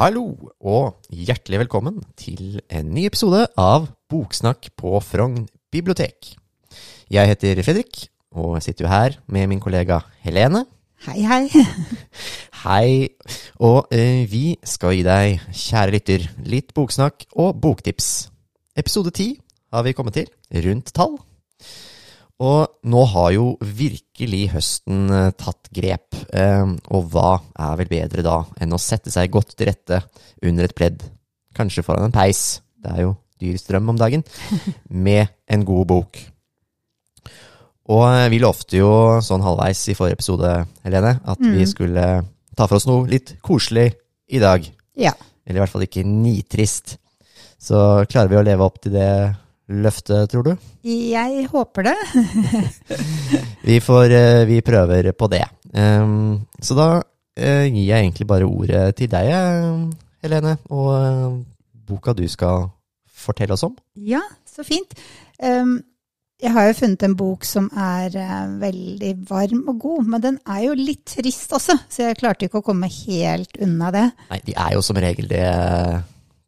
Hallo, og hjertelig velkommen til en ny episode av Boksnakk på Frogn bibliotek. Jeg heter Fredrik, og jeg sitter jo her med min kollega Helene. Hei, hei. Hei, og eh, vi skal gi deg, kjære lytter, litt boksnakk og boktips. Episode ti har vi kommet til, rundt tall. Og nå har jo virkelig høsten eh, tatt grep, eh, og hva er vel bedre da enn å sette seg godt til rette under et pledd, kanskje foran en peis, det er jo dyr strøm om dagen, med en god bok. Og eh, vi lovte jo sånn halvveis i forrige episode, Helene, at vi skulle ta for oss noe litt koselig i dag. Ja. Eller i hvert fall ikke nitrist. Så klarer vi å leve opp til det løftet, tror du? Jeg håper det. Vi, får, eh, vi prøver på det. Ehm, så da eh, gir jeg egentlig bare ordet til deg, eh, Helene, og boka du skal fortelle oss om. Ja, så fint. Um, jeg har jo funnet en bok som er veldig varm og god, men den er jo litt trist også, så jeg klarte ikke å komme helt unna det. Nei, de er jo som regel det,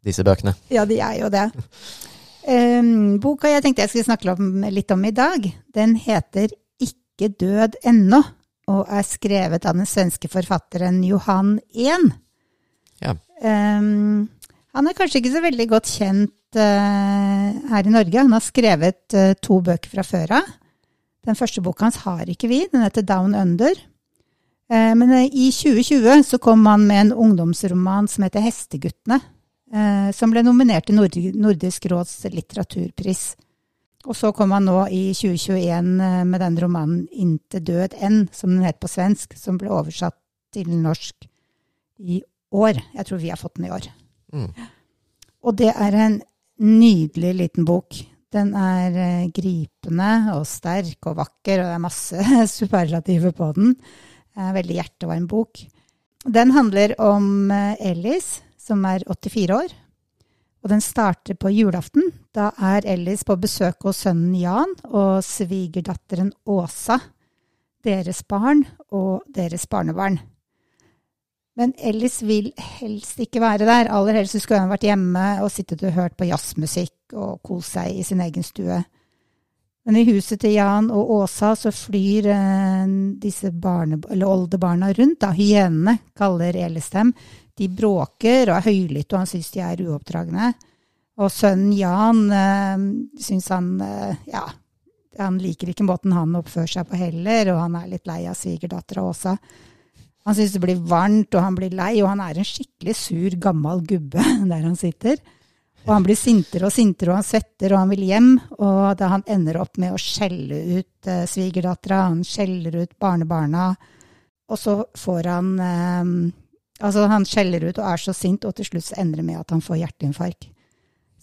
disse bøkene. Ja, de er jo det. Um, boka jeg tenkte jeg skulle snakke om, litt om i dag, den heter Ikke død ennå, og er skrevet av den svenske forfatteren Johan Ehn. Ja. Um, han er kanskje ikke så veldig godt kjent eh, her i Norge. Han har skrevet eh, to bøker fra før av. Den første boka hans har ikke vi, den heter Down Under. Eh, men eh, i 2020 så kom han med en ungdomsroman som heter Hesteguttene, som ble nominert til Nord Nordisk råds litteraturpris. Og så kom han nå i 2021 eh, med den romanen Inte død enn, som den het på svensk, som ble oversatt til norsk i år. Jeg tror vi har fått den i år. Mm. Og det er en nydelig liten bok. Den er eh, gripende og sterk og vakker, og det er masse superlativer på den. Veldig hjertevarm bok. Den handler om eh, Ellis, som er 84 år. Og den starter på julaften. Da er Ellis på besøk hos sønnen Jan og svigerdatteren Åsa, deres barn og deres barnebarn. Men Ellis vil helst ikke være der. Aller helst skulle han vært hjemme og sittet og hørt på jazzmusikk og kost seg i sin egen stue. Men i huset til Jan og Åsa så flyr eh, disse barne, oldebarna rundt. da, Hyenene kaller Ellis dem. De bråker og er høylytte, og han syns de er uoppdragne. Og sønnen Jan øh, syns han øh, ja, han liker ikke måten han oppfører seg på heller, og han er litt lei av svigerdattera Åsa. Han syns det blir varmt, og han blir lei, og han er en skikkelig sur, gammel gubbe der han sitter. Og han blir sintere og sintere, og han svetter, og han vil hjem. Og da han ender opp med å skjelle ut eh, svigerdattera, han skjeller ut barnebarna, og så får han eh, Altså, han skjeller ut og er så sint, og til slutt ender det med at han får hjerteinfarkt.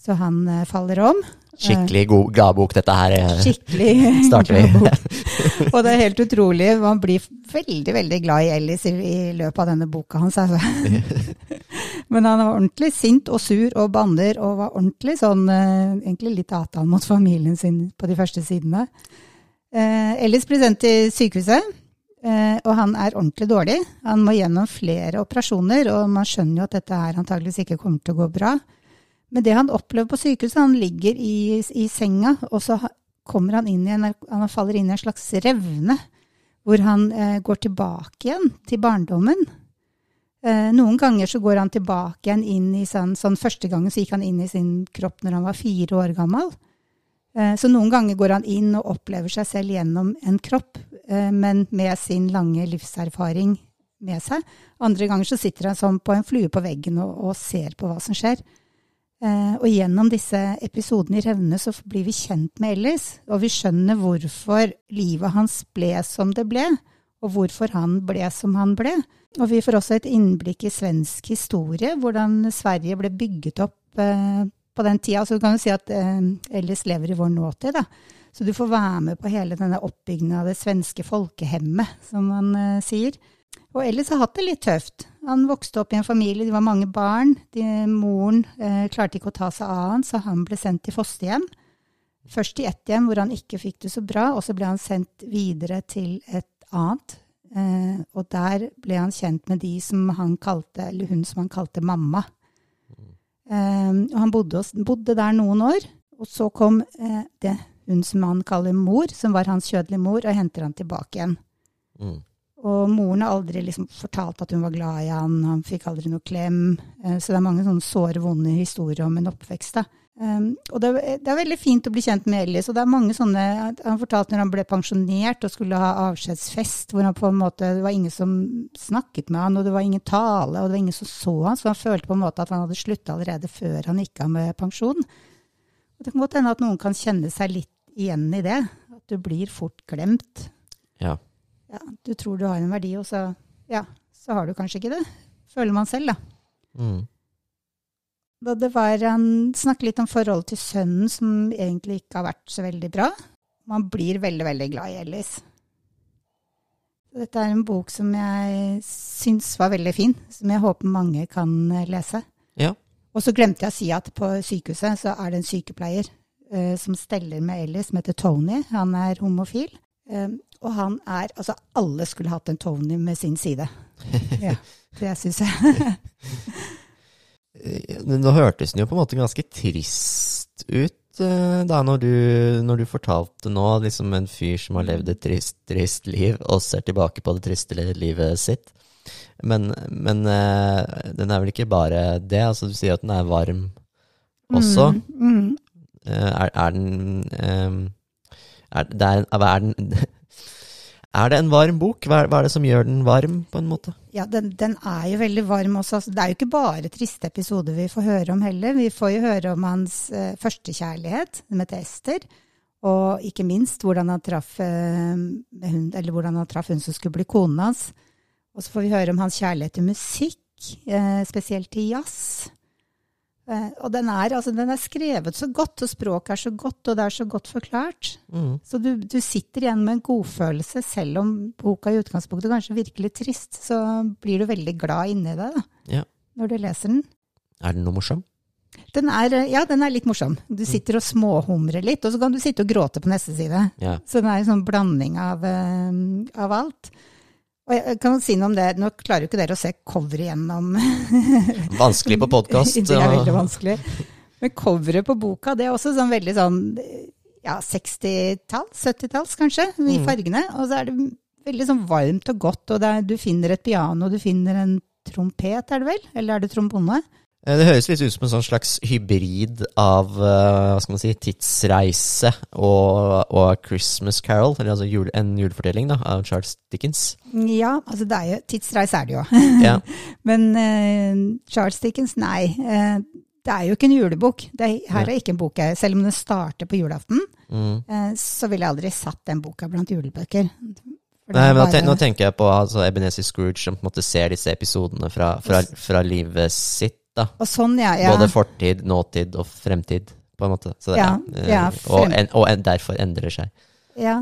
Så han uh, faller om. Skikkelig god gladbok, dette her. eh, Skikkelig gladbok. bok. Og det er helt utrolig. Man blir veldig veldig glad i Ellis i, i løpet av denne boka hans. Altså. Men han var ordentlig sint og sur og banner, og var ordentlig sånn uh, Egentlig litt avtale mot familien sin på de første sidene. Uh, Ellis blir sendt til sykehuset, eh, og han er ordentlig dårlig. Han må gjennom flere operasjoner, og man skjønner jo at dette her antageligvis ikke kommer til å gå bra. Men det han opplever på sykehuset, han ligger i, i senga, og så kommer han inn i en, han faller inn i en slags revne, hvor han eh, går tilbake igjen til barndommen. Eh, noen ganger så går han tilbake igjen inn i sånn, sånn Første gangen så gikk han inn i sin kropp når han var fire år gammel. Eh, så noen ganger går han inn og opplever seg selv gjennom en kropp, eh, men med sin lange livserfaring med seg. Andre ganger så sitter han som på en flue på veggen og, og ser på hva som skjer. Eh, og gjennom disse episodene i Revne så blir vi kjent med Ellis, og vi skjønner hvorfor livet hans ble som det ble, og hvorfor han ble som han ble. Og vi får også et innblikk i svensk historie, hvordan Sverige ble bygget opp på den tida. Så du kan jo si at eh, Ellis lever i vår nåtid, da. Så du får være med på hele denne oppbyggingen av det svenske folkehemmet, som man eh, sier. Og Ellis har hatt det litt tøft. Han vokste opp i en familie, det var mange barn. De, moren eh, klarte ikke å ta seg av han, så han ble sendt til fosterhjem. Først i ett hjem hvor han ikke fikk det så bra, og så ble han sendt videre til et annet Eh, og der ble han kjent med de som han kalte, eller hun som han kalte mamma. Eh, og han bodde, bodde der noen år, og så kom eh, det hun som han kaller mor, som var hans kjødelige mor, og henter han tilbake igjen. Mm. Og moren har aldri liksom fortalt at hun var glad i han, han fikk aldri noe klem. Eh, Så det er mange sånne såre, vonde historier om en oppvekst. da. Um, og det, det er veldig fint å bli kjent med Ellis. Og det er mange sånne Han fortalte når han ble pensjonert og skulle ha avskjedsfest, hvor han på en måte, det var ingen som snakket med han, og det var ingen tale, og det var ingen som så han, så han følte på en måte at han hadde slutta allerede før han gikk av med pensjon. Og det kan godt hende at noen kan kjenne seg litt igjen i det. At du blir fort glemt Ja. ja, du tror du har en verdi, og så, ja, så har du kanskje ikke det. Føler man selv, da. Mm. Da det var, han snakke litt om forholdet til sønnen, som egentlig ikke har vært så veldig bra. Man blir veldig, veldig glad i Ellis. Dette er en bok som jeg syns var veldig fin, som jeg håper mange kan eh, lese. Ja. Og så glemte jeg å si at på sykehuset så er det en sykepleier eh, som steller med Ellis, som heter Tony. Han er homofil. Eh, og han er Altså, alle skulle hatt en Tony med sin side. Ja, det syns jeg. Eh, Nå hørtes den jo på en måte ganske trist ut eh, da når du, når du fortalte nå, liksom en fyr som har levd et trist, trist liv, og ser tilbake på det triste livet sitt. Men, men eh, den er vel ikke bare det? altså Du sier at den er varm også. Mm, mm. Er, er den er, er, den, er det en varm bok? Hva er, hva er det som gjør den varm, på en måte? Ja, den, den er jo veldig varm også. Altså, Det er jo ikke bare triste episoder vi får høre om heller. Vi får jo høre om hans eh, førstekjærlighet, som heter Ester. Og ikke minst hvordan han traff, eh, hun, eller hvordan han traff hun som skulle bli konen hans. Og så får vi høre om hans kjærlighet til musikk, eh, spesielt til jazz. Eh, og den er, altså, den er skrevet så godt, og språket er så godt, og det er så godt forklart. Mm. Så du, du sitter igjen med en godfølelse, selv om boka i utgangspunktet kanskje virker litt trist, så blir du veldig glad inni deg da, Ja. når du leser den. Er den noe morsom? Den er, ja, den er litt morsom. Du sitter og småhumrer litt, og så kan du sitte og gråte på neste side. Ja. Så den er en sånn blanding av, eh, av alt. Og jeg kan si noe om det, nå klarer jo ikke dere å se coveret gjennom Vanskelig på podkast. Det er veldig vanskelig. Men coveret på boka, det er også sånn veldig sånn ja, 60-tall, 70-talls kanskje, i Mm. fargene. Og så er det veldig sånn varmt og godt, og er, du finner et piano, du finner en trompet, er det vel? Eller er det trombone? Eh, Det høres litt ut som en sånn slags hybrid av eh, hva skal man si, tidsreise og, og Christmas Carol, eller altså jule, en julefortelling da, av Charles Dickens. Ja, altså det er jo, tidsreise er det jo. Ja. Men uh, Charles Dickens, nei. Uh, det er jo ikke en julebok. Det er, her er ikke en bok jeg, selv om den starter på julaften, Mm. uh, så ville jeg aldri satt den boka blant julebøker. Nei, men ten, nå tenker jeg på altså, Ebenezer Scrooge, som på en måte ser disse episodene fra, fra, fra livet sitt. Da. Sånn, ja. ja. Både fortid, nåtid og fremtid, på en måte. Så, det- Ja, eh, ja, og, en, og en, derfor endrer seg. Ja.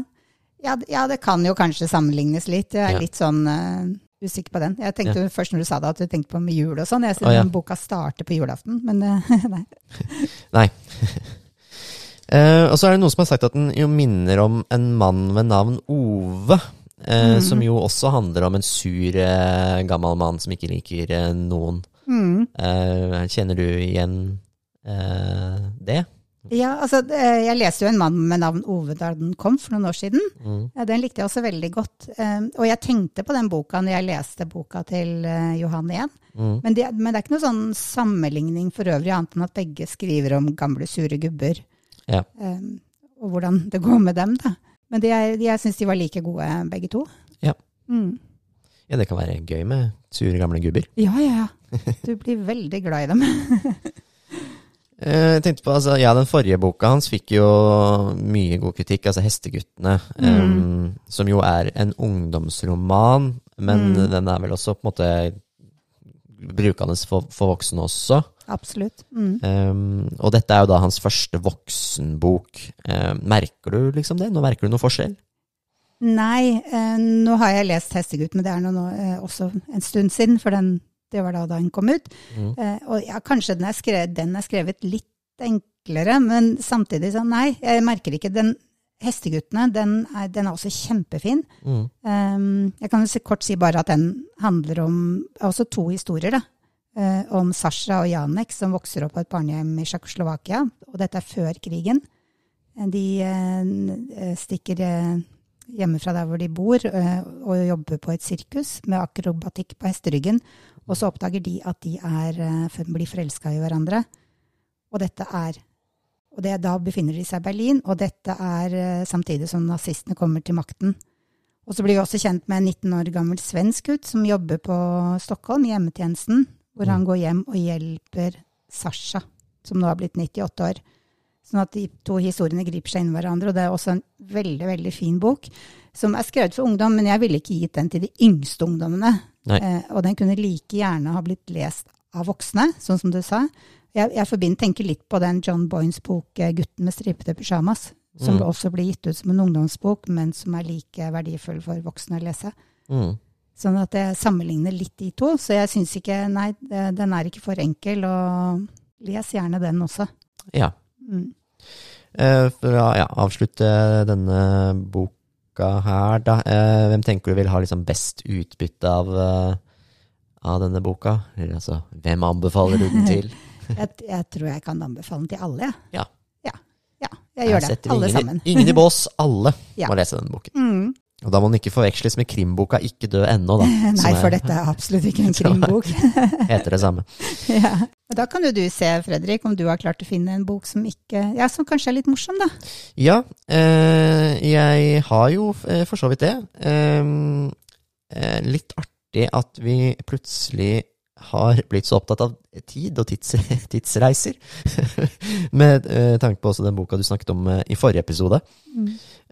Ja, ja, det kan jo kanskje sammenlignes litt. Jeg er litt sånn uh, usikker på den. Jeg tenkte først når du sa det, at du tenkte på med jul og sånn. Jeg synes ja. den boka starter på julaften, men uh, nei. Nei. uh, og så er det noen som har sagt at den jo minner om en mann ved navn Ove. Mhm. Som jo også handler om en sur gammel mann som ikke liker noen. Mm. Uh, kjenner du igjen uh, det? Ja, altså, eh, jeg leste jo en mann med navn Ove da den kom for noen år siden. Mm. Den likte jeg også veldig godt. Og jeg tenkte på den boka når jeg leste boka til Johan igjen. Mm. Men det, men det er ikke noen sånn sammenligning for øvrig, annet enn at begge skriver om gamle, sure gubber. Ja. Og hvordan det går med dem, da. Men de er, de, jeg syns de var like gode, begge to. Ja. Mm. ja, det kan være gøy med sure gamle gubber. Ja, ja, ja. Du blir veldig glad i dem. Eh, Jeg tenkte på, altså, ja, Den forrige boka hans fikk jo mye god kritikk, altså 'Hesteguttene', Mm. um, som jo er en ungdomsroman, men Mm. den er vel også på en måte brukende for, for voksne også. Absolutt. Mm. Um, og dette er jo da hans første voksenbok. Um, merker du liksom det? Nå merker du noe forskjell? Nei, eh, nå har jeg lest 'Hestegutt', men det er nå, eh, også en stund siden, for den, det var da den kom ut. Mm. Eh, og ja, kanskje den er, skrevet, den er skrevet litt enklere, men samtidig sånn, nei, jeg merker ikke den Hesteguttene, den er, den er også kjempefin. Mm. Um, jeg kan jo kort si bare at den handler om også to historier, da. Uh, om Sasha og Janek som vokser opp på et barnehjem i Tsjekkoslovakia. Og dette er før krigen. Eh, De uh, stikker eh, hjemmefra der hvor de bor, og jobber på et sirkus med akrobatikk på hesteryggen. Og så oppdager de at de er, eh, blir forelska i hverandre. Og dette er og det, da befinner de seg i Berlin, og dette er eh, samtidig som nazistene kommer til makten. Og så blir vi også kjent med en 19 år gammel svensk gutt som jobber på Stockholm, i hjemmetjenesten, hvor han går hjem og hjelper Sasha, som nå har blitt 98 år. Sånn at de to historiene griper seg inn i hverandre, og det er også en veldig, veldig fin bok, som er skrevet for ungdom, men jeg ville ikke gitt den til de yngste ungdommene. Nei. Eh, og den kunne like gjerne ha blitt lest av voksne, sånn som du sa. Jeg, jeg forbinder, tenker litt på den John Boynes bok 'Gutten med stripete pysjamas', som Mm. også blir gitt ut som en ungdomsbok, men som er like verdifull for voksne å lese. Mm. Sånn at jeg sammenligner litt de to. Så jeg syns ikke Nei, den er ikke for enkel, og les gjerne den også. Ja. Mm. Eh, For å ja, avslutte denne boka her, da. eh, Hvem tenker du vil ha liksom best utbytte av, eh, av denne boka? Eller altså, hvem anbefaler du den til? Jeg, jeg tror jeg kan anbefale den til alle, jeg. Ja. Ja, ja, jeg gjør det. Alle ingen, sammen. Ingen i bås, alle Ja. må lese denne boken. Mm. Og da må den ikke forveksles med krimboka 'Ikke dø ennå', da. Nei, for dette er absolutt ikke en krimbok. heter det samme. ja. Og Da kan jo du se, Fredrik, om du har klart å finne en bok som ikke Ja, som kanskje er litt morsom, da. Ja, eh, jeg har jo eh, for så vidt det. Ehm, eh, litt artig at vi plutselig har blitt så opptatt av tid og tids, tidsreiser. Med eh, tanke på også den boka du snakket om eh, i forrige episode.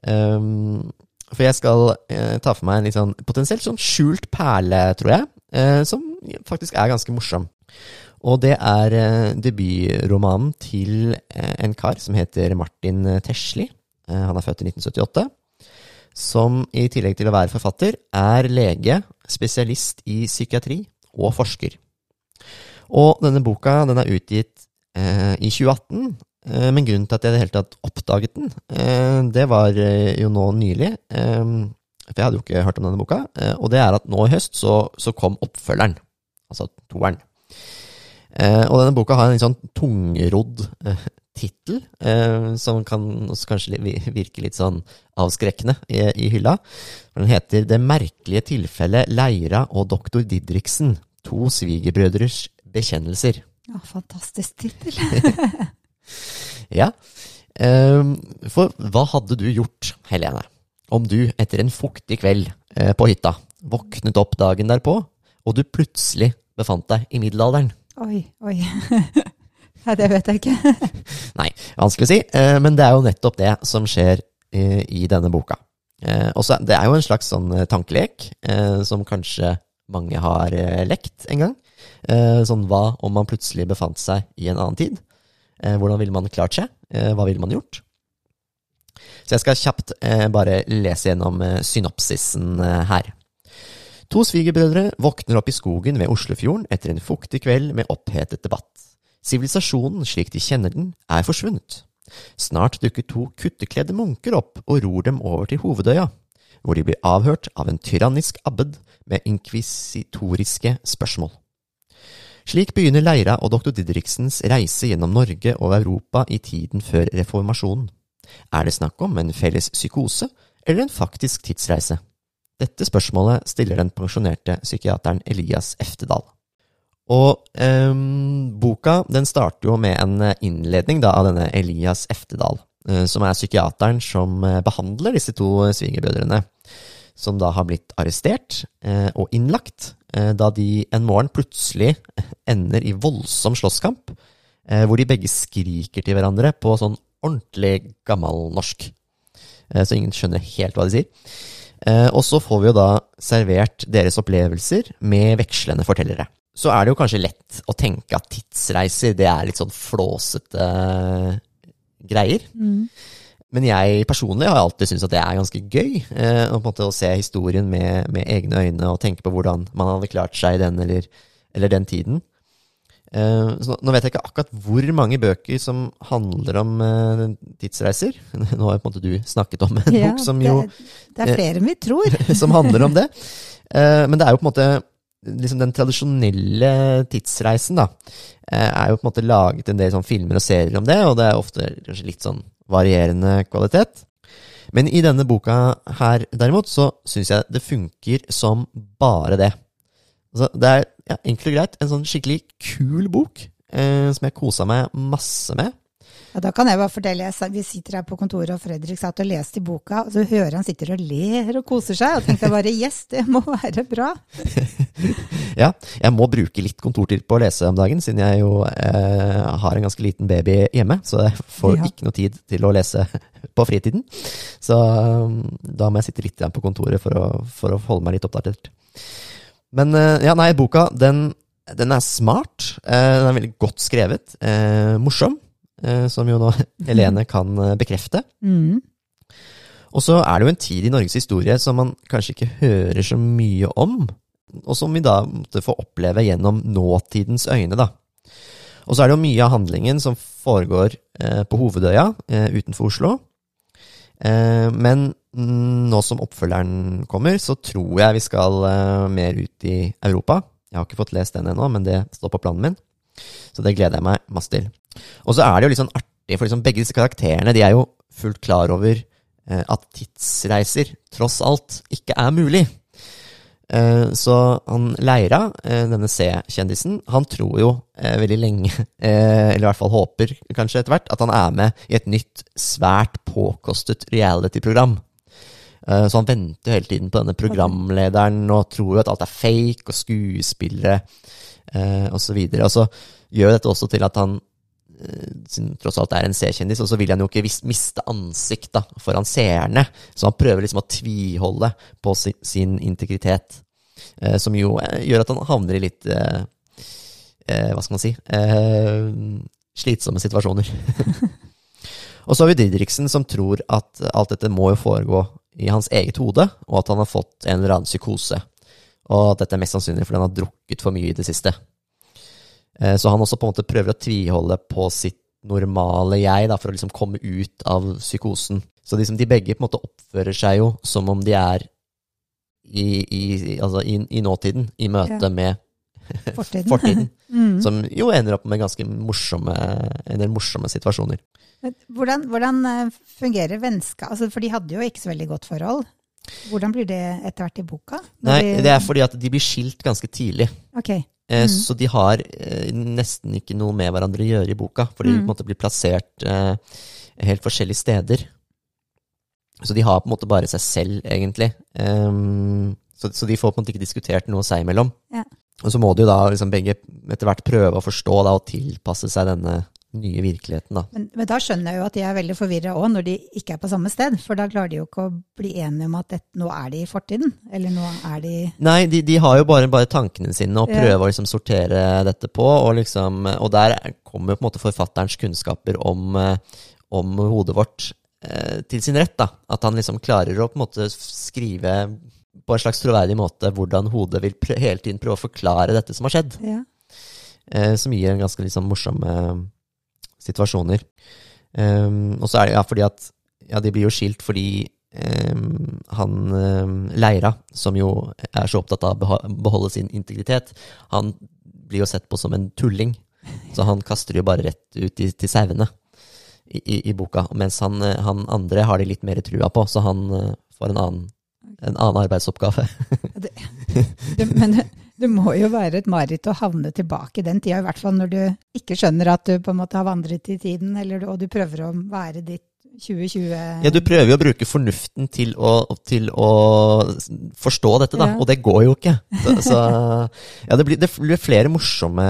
Ehm, for jeg skal eh, ta for meg en litt sånn potensielt sånn skjult perle, tror jeg, eh, som faktisk er ganske morsom. Og det er eh, debutromanen til eh, en kar som heter Martin Tesli. Eh, han er født i 1978. Som i tillegg til å være forfatter, er lege, spesialist i psykiatri og forsker. Og denne boka den er utgitt eh, i 2018, eh, men grunnen til at jeg i det hele tatt oppdaget den, eh, det var eh, jo nå nylig. Eh, for jeg hadde jo ikke hørt om denne boka. Eh, og det er at nå i høst så, så kom oppfølgeren, altså toeren. Eh, og denne boka har en litt sånn tungrodd eh, tittel, eh, som kan også kanskje virke litt sånn avskrekkende i, i hylla. Den heter 'Det merkelige tilfellet Leira og doktor Didriksen. To svigerbrødres bekjennelser'. Ja, fantastisk tittel. Ja. Ehm, for hva hadde du gjort, Helene, om du etter en fuktig kveld eh, på hytta våknet opp dagen derpå, og du plutselig befant deg i middelalderen? Oi, oi. Nei, det vet jeg ikke. Nei, vanskelig å si, eh, men det er jo nettopp det som skjer eh, i denne boka. Også, det er jo en slags sånn tankelek som kanskje mange har lekt en gang. Sånn hva om man plutselig befant seg i en annen tid? Eh, hvordan ville man klart seg? Eh, hva ville man gjort? Så jeg skal kjapt eh, bare lese gjennom synopsisen her. To svigerbrødre våkner opp i skogen ved Oslofjorden etter en fuktig kveld med opphetet debatt. Sivilisasjonen slik de kjenner den, er forsvunnet. Snart dukker to kuttekledde munker opp og ror dem over til hovedøya, hvor de blir avhørt av en tyrannisk abbed med inkvisitoriske spørsmål. Slik begynner Leira og doktor Didriksens reise gjennom Norge og Europa i tiden før reformasjonen. Er det snakk om en felles psykose eller en faktisk tidsreise? Dette spørsmålet stiller den pensjonerte psykiateren Elias Eftedal. Og eh, boka den starter jo med en innledning da, av denne Elias Eftedal, eh, som er psykiateren som eh, behandler disse to svigerbrødrene, som da har blitt arrestert eh, og innlagt, da de en morgen plutselig ender i voldsom slåsskamp, eh, hvor de begge skriker til hverandre på sånn ordentlig gammelnorsk, norsk». så ingen skjønner helt hva de sier. Eh, og så får vi jo da servert deres opplevelser med vekslende fortellere. Så er det jo kanskje lett å tenke at tidsreiser, det er litt sånn flåsete greier. Men jeg personlig har alltid syntes at det er ganske gøy. Eh, å se historien med, med egne øyne og tenke på hvordan man hadde klart seg i den eller, eller den tiden. Eh, så nå, nå vet jeg ikke akkurat hvor mange bøker som handler om eh, tidsreiser. Nå har du snakket om en Ja, bok som jo det, det er flere enn vi tror. som handler om det. Eh, men det er jo på en måte liksom den tradisjonelle tidsreisen, da. eh, er jo på en måte laget en del sånn filmer og serier om det, og det er ofte kanskje litt sånn varierende kvalitet. Men i denne boka her, derimot, så syns jeg det funker som bare det. Altså, det er ja, enkelt og greit en sånn skikkelig kul bok eh, som jeg kosa meg masse med. Ja, da kan jeg bare fortelle, jeg, Vi sitter her på kontoret, og Fredrik satt og leste i boka, og så hører han sitter og ler og koser seg. Og tenkte jeg bare yes, det må være bra. Ja, jeg må bruke litt kontortid på å lese om dagen, siden jeg jo eh, har en ganske liten baby hjemme, så jeg får Ja. ikke noe tid til å lese på fritiden. Så um, da må jeg sitte litt på kontoret for å, for å holde meg litt oppdatert. Men eh, ja, nei, boka den, den er smart. Eh, den er veldig godt skrevet. Eh, morsom, eh, som jo nå Helene kan eh, bekrefte. Mm. Og så er det jo en tid i Norges historie som man kanskje ikke hører så mye om, og som vi da måtte få oppleve gjennom nåtidens øyne, da. Og så er det jo mye av handlingen som foregår eh, på Hovedøya eh, utenfor Oslo. Eh, men nå som oppfølgeren kommer, så tror jeg vi skal eh, mer ut i Europa. Jeg har ikke fått lest den ennå, men det står på planen min. Så det gleder jeg meg masse til. Og så er det jo litt sånn artig, for liksom begge disse karakterene de er jo fullt klar over eh, at tidsreiser tross alt ikke er mulig. Eh, Så han Leira, eh, denne C-kjendisen, han tror jo eh, veldig lenge, eh, eller i hvert fall håper kanskje etter hvert, at han er med i et nytt, svært påkostet reality-program. Eh, Så han venter hele tiden på denne programlederen og tror jo at alt er fake og skuespillere eh, og så. Og så gjør dette også til at han siden tross alt er en C-kjendis, og så vil han jo ikke miste ansikt da, foran seerne. Så han prøver liksom å tviholde på sin integritet, eh, som jo eh, gjør at han havner i litt eh, eh, Hva skal man si eh, slitsomme situasjoner. og så har vi Didriksen, som tror at alt dette må jo foregå i hans eget hode, og at han har fått en eller annen psykose. Og at dette er mest sannsynlig fordi han har drukket for mye i det siste. Eh, Så han også på en måte prøver å tviholde på sitt normale jeg, da, for å liksom komme ut av psykosen. Så liksom de begge på en måte oppfører seg jo som om de er i, i, altså i, i nåtiden, i møte Ja. med Fortiden. fortiden. Mm. Som jo ender opp med ganske morsomme, en del morsomme situasjoner. Hvordan, hvordan eh, fungerer vennskap? Altså, for de hadde jo ikke så veldig godt forhold. Hvordan blir det etter hvert i boka? Når Nei, de- det er fordi at de blir skilt ganske tidlig. Ok. Eh, Mm. Så de har eh, nesten ikke noe med hverandre å gjøre i boka, for de Mm. måte blir plassert eh, helt forskjellige steder. Så de har på en måte bare seg selv, egentlig. Ehm, så, så de får på en måte ikke diskutert noe seg imellom. Ja. Og så må de jo da liksom begge etter hvert prøve å forstå da, og tilpasse seg denne nye virkeligheten. da. Men, men da skjønner jeg jo at de er veldig forvirra òg, når de ikke er på samme sted. For da klarer de jo ikke å bli enige om at det, nå er de i fortiden. Eller nå er de Nei, de, de har jo bare, bare tankene sine og Ja. å liksom sortere dette på. Og, liksom, og der kommer jo på en måte forfatterens kunnskaper om, eh, om hodet vårt eh, til sin rett. da. At han liksom klarer å på en måte skrive på en slags troverdig måte hvordan hodet vil hele tiden prøve å forklare dette som har skjedd. ja. Eh, som gir en ganske liksom morsomme situasjoner. Um, og så er det ja, fordi at ja, de blir jo skilt fordi um, han um, Leira, som jo er så opptatt av å beholde sin integritet, han blir jo sett på som en tulling. Så han kaster jo bare rett ut i, til sauene i, i, i boka. Mens han, han andre har de litt mer trua på, så han eh, får en annen, en annen arbeidsoppgave. Det, men det, det må jo være et mareritt å havne tilbake i den tida, i hvert fall når du ikke skjønner at du på en måte har vandret i tiden, eller, og du prøver å være ditt 2020 Ja, du prøver jo å bruke fornuften til å, til å forstå dette, da, Ja. og det går jo ikke. Så, så ja, det blir, det blir flere morsomme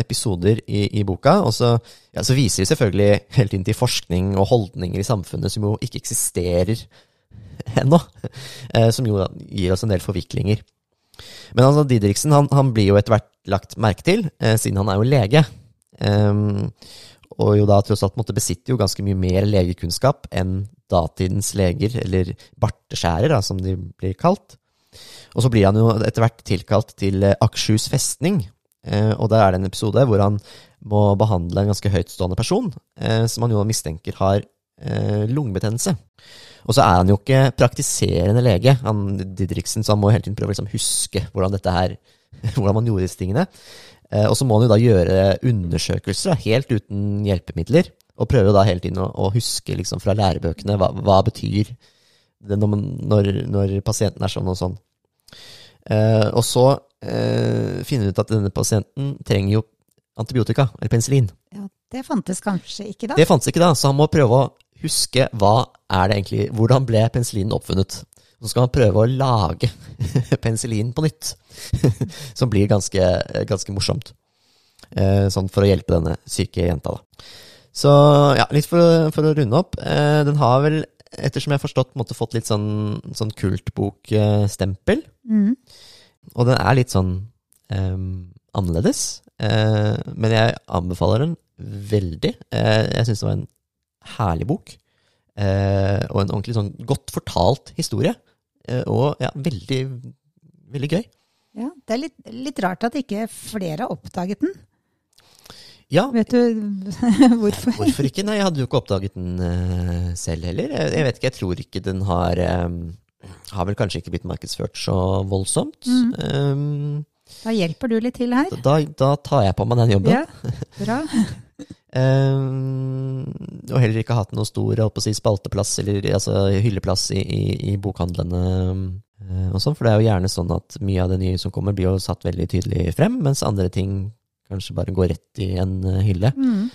episoder i, i boka, og så, ja, så viser de selvfølgelig helt inn til forskning og holdninger i samfunnet som jo ikke eksisterer ennå, eh, som jo gir oss en del forviklinger. Men altså, Didriksen han, han blir jo etter hvert lagt merke til, eh, siden han er jo lege. Um, og jo da tross alt måtte besitte jo ganske mye mer legekunnskap enn datidens leger, eller barteskjærer, da, som de blir kalt. Og så blir han jo etter hvert tilkalt til eh, Akershus festning, Eh, og der er det en episode hvor han må behandle en ganske høytstående person, eh, som han jo mistenker har eh, lungebetennelse. Og så er han jo ikke praktiserende lege, han Didriksen, så han må hele tiden prøve å liksom huske hvordan dette her, hvordan man gjorde disse tingene. Eh, og så må han jo da gjøre undersøkelser, da, helt uten hjelpemidler. Og prøve da hele tiden å, å huske liksom fra lærebøkene hva, hva betyr det når, man, når, når pasienten er sånn og sånn. Eh, og så eh, finner vi ut at denne pasienten trenger jo antibiotika, eller penicillin. Ja, det fantes kanskje ikke da? Det fantes ikke da, så han må prøve å huske hva er det egentlig, hvordan ble penicillinen oppfunnet. Så skal man prøve å lage penicillin på nytt, som blir ganske, ganske morsomt. Eh, sånn for å hjelpe denne syke jenta, da. Så ja, litt for, for å runde opp. Eh, den har vel, ettersom jeg har forstått, måtte fått litt sånn, sånn kultbokstempel. Mm. Og den er litt sånn um, annerledes. Eh, men jeg anbefaler den veldig. Jeg syns det var en herlig bok. Eh, og en ordentlig sånn godt fortalt historie. Eh, og ja, veldig, veldig gøy. Ja, det er litt, litt rart at ikke flere har oppdaget den. Ja, Vet du hvorfor? hvorfor ikke? Nei, jeg hadde jo ikke oppdaget den uh, selv heller. Jeg, jeg vet ikke, jeg tror ikke den har um, Har vel kanskje ikke blitt markedsført så voldsomt. Mm. Da hjelper du litt til her. Da, da tar jeg på meg den jobben. Ja, bra. Eh, og heller ikke hatt noe stor si, spalteplass eller altså, hylleplass i, i, i bokhandlene. eh, og sånn, For det er jo gjerne sånn at mye av det nye som kommer, blir jo satt veldig tydelig frem, mens andre ting kanskje bare går rett i en eh, hylle. Mm.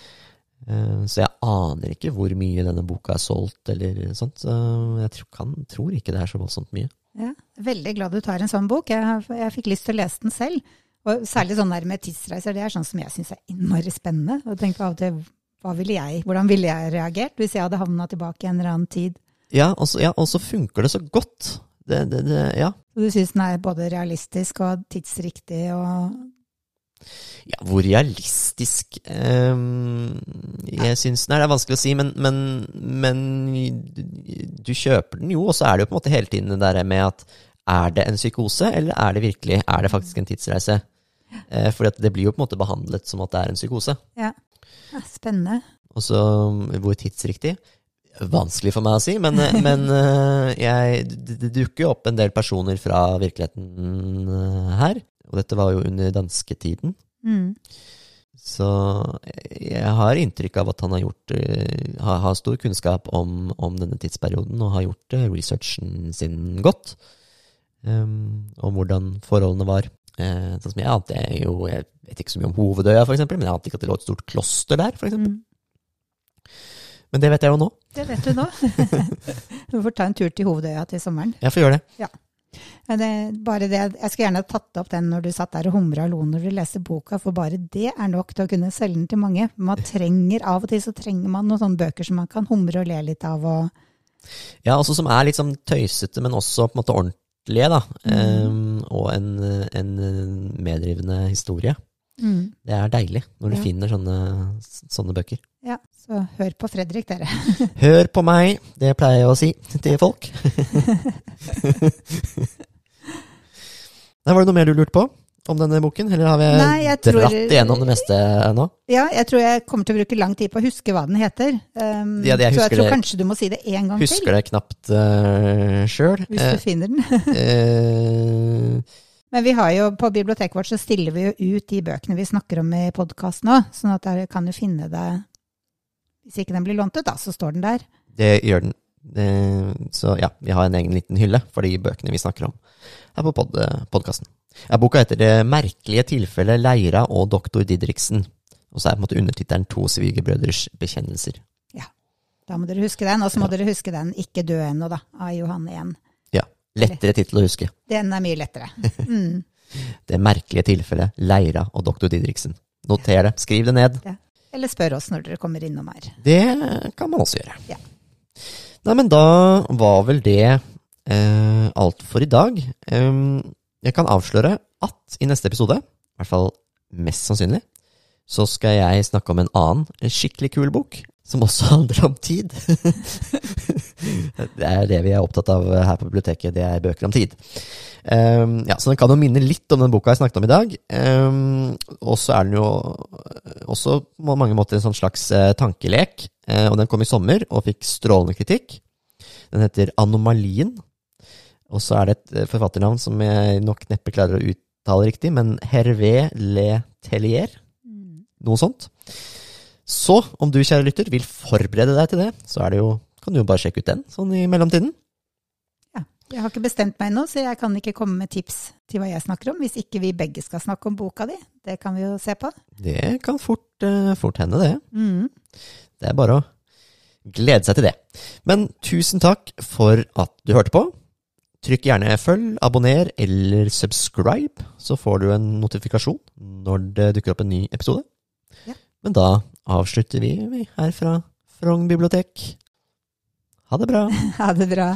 Uh, så jeg aner ikke hvor mye denne boka er solgt, eller sånt. Så jeg tror, kan, tror ikke det er så voldsomt mye. Ja, veldig glad du tar en sånn bok. Jeg, jeg fikk lyst til å lese den selv. Og særlig sånn der med tidsreiser, det er sånn som jeg syns er innmari spennende. Og tenk av og til, hva ville jeg, hvordan ville jeg reagert hvis jeg hadde havna tilbake i en eller annen tid? Ja, og så ja, funker det så godt. Det, det, det, ja. Så du syns den er både realistisk og tidsriktig og Ja, hvor realistisk um, Jeg syns Nei, det er vanskelig å si, men, men, men du kjøper den jo, og så er det jo på en måte hele tiden det der med at er det en psykose, eller er det virkelig Er det faktisk en tidsreise? Eh, for det blir jo på en måte behandlet som at det er en psykose. Ja, spennende. Og så hvor tidsriktig? Vanskelig for meg å si, men, men eh, jeg, det, dukker jo opp en del personer fra virkeligheten eh, her. Og dette var jo under dansketiden. Mm. Så jeg har inntrykk av at han har, gjort, eh, har, stor kunnskap om, om denne tidsperioden, og har gjort eh, researchen sin godt. Um, om hvordan forholdene var. Eh, sånn som jeg ante jo Jeg vet ikke så mye om Hovedøya, for eksempel, men jeg ante ikke at det lå et stort kloster der, for eksempel. Mm. Men det vet jeg jo nå. Det vet du nå. du får ta en tur til Hovedøya til sommeren. Jeg får gjøre det. Men det, bare det, jeg skulle gjerne tatt opp den når du satt der og humra og lo når du leste boka, for bare det er nok til å kunne selge den til mange. Man trenger, Av og til så trenger man noen sånne bøker som man kan humre og le litt av. og Ja, altså som er litt sånn tøysete, men også på en måte ordentlige, da. Um, og en, en medrivende historie. mm. Det er deilig når du Ja. finner sånne, sånne bøker. Ja, så hør på Fredrik, dere. Hør på meg, det pleier jeg å si til folk. Der var det noe mer du lurte på om denne boken, eller har vi Nei, jeg tror- dratt igjennom det meste nå? Ja, jeg tror jeg kommer til å bruke lang tid på å huske hva den heter. Um, Ja, jeg så jeg tror det. kanskje du må si det en gang Husker til, det knapt uh, sjøl. hvis du finner den. Eh, Men vi har jo, på biblioteket vårt så stiller vi jo ut de bøkene vi snakker om i podkasten òg, sånn at dere kan jo finne det Hvis ikke den blir lånt ut, da, så står den der. det gjør den. Eh, så ja, vi har en egen liten hylle for de bøkene vi snakker om her på pod podkasten. Ja, boka heter 'Det merkelige tilfellet Leira og doktor Didriksen'. Og så er på en måte undertittelen 'To svigerbrødres bekjennelser'. Ja. Da må dere huske den. Og så må dere huske den 'Ikke dø ennå', da, av Johan 1. Ja, lettere tittel å huske. Den er mye lettere. Mm. Det merkelige tilfellet Leira og doktor Didriksen. Noter det, skriv det ned. Eller spør oss når dere kommer innom her. Det kan man også gjøre. Ja. Nei, men da var vel det eh, alt for i dag. Em, jeg kan avsløre at i neste episode, i hvert fall mest sannsynlig, så skal jeg snakke om en annen skikkelig kul bok, som også handler om tid. Det er det vi er opptatt av her på biblioteket, det er bøker om tid. Um, ja, Så den kan jo minne litt om den boka jeg snakket om i dag. Um, og så er den jo også på mange måter en sånn slags uh, tankelek. Uh, og den kom i sommer og fikk strålende kritikk. Den heter Anomalien. Og så er det et uh, forfatternavn som jeg nok neppe klarer å uttale riktig, men Hervé Le Tellier. Noe sånt. Så om du, kjære lytter, vil forberede deg til det, så det jo, kan du jo bare sjekke ut den sånn i mellomtiden. Ja. Jeg har ikke bestemt meg ennå, så jeg kan ikke komme med tips til hva jeg snakker om, hvis ikke vi begge skal snakke om boka di. Det kan vi jo se på. Det kan fort, uh, fort hende, det. Mm. Det er bare å glede seg til det. Men tusen takk for at du hørte på. Trykk gjerne følg, abonner eller subscribe, så får du en notifikasjon når det dukker opp en ny episode. Ja. Men da avslutter vi her fra Frogn bibliotek. Ha det bra. Ha det bra.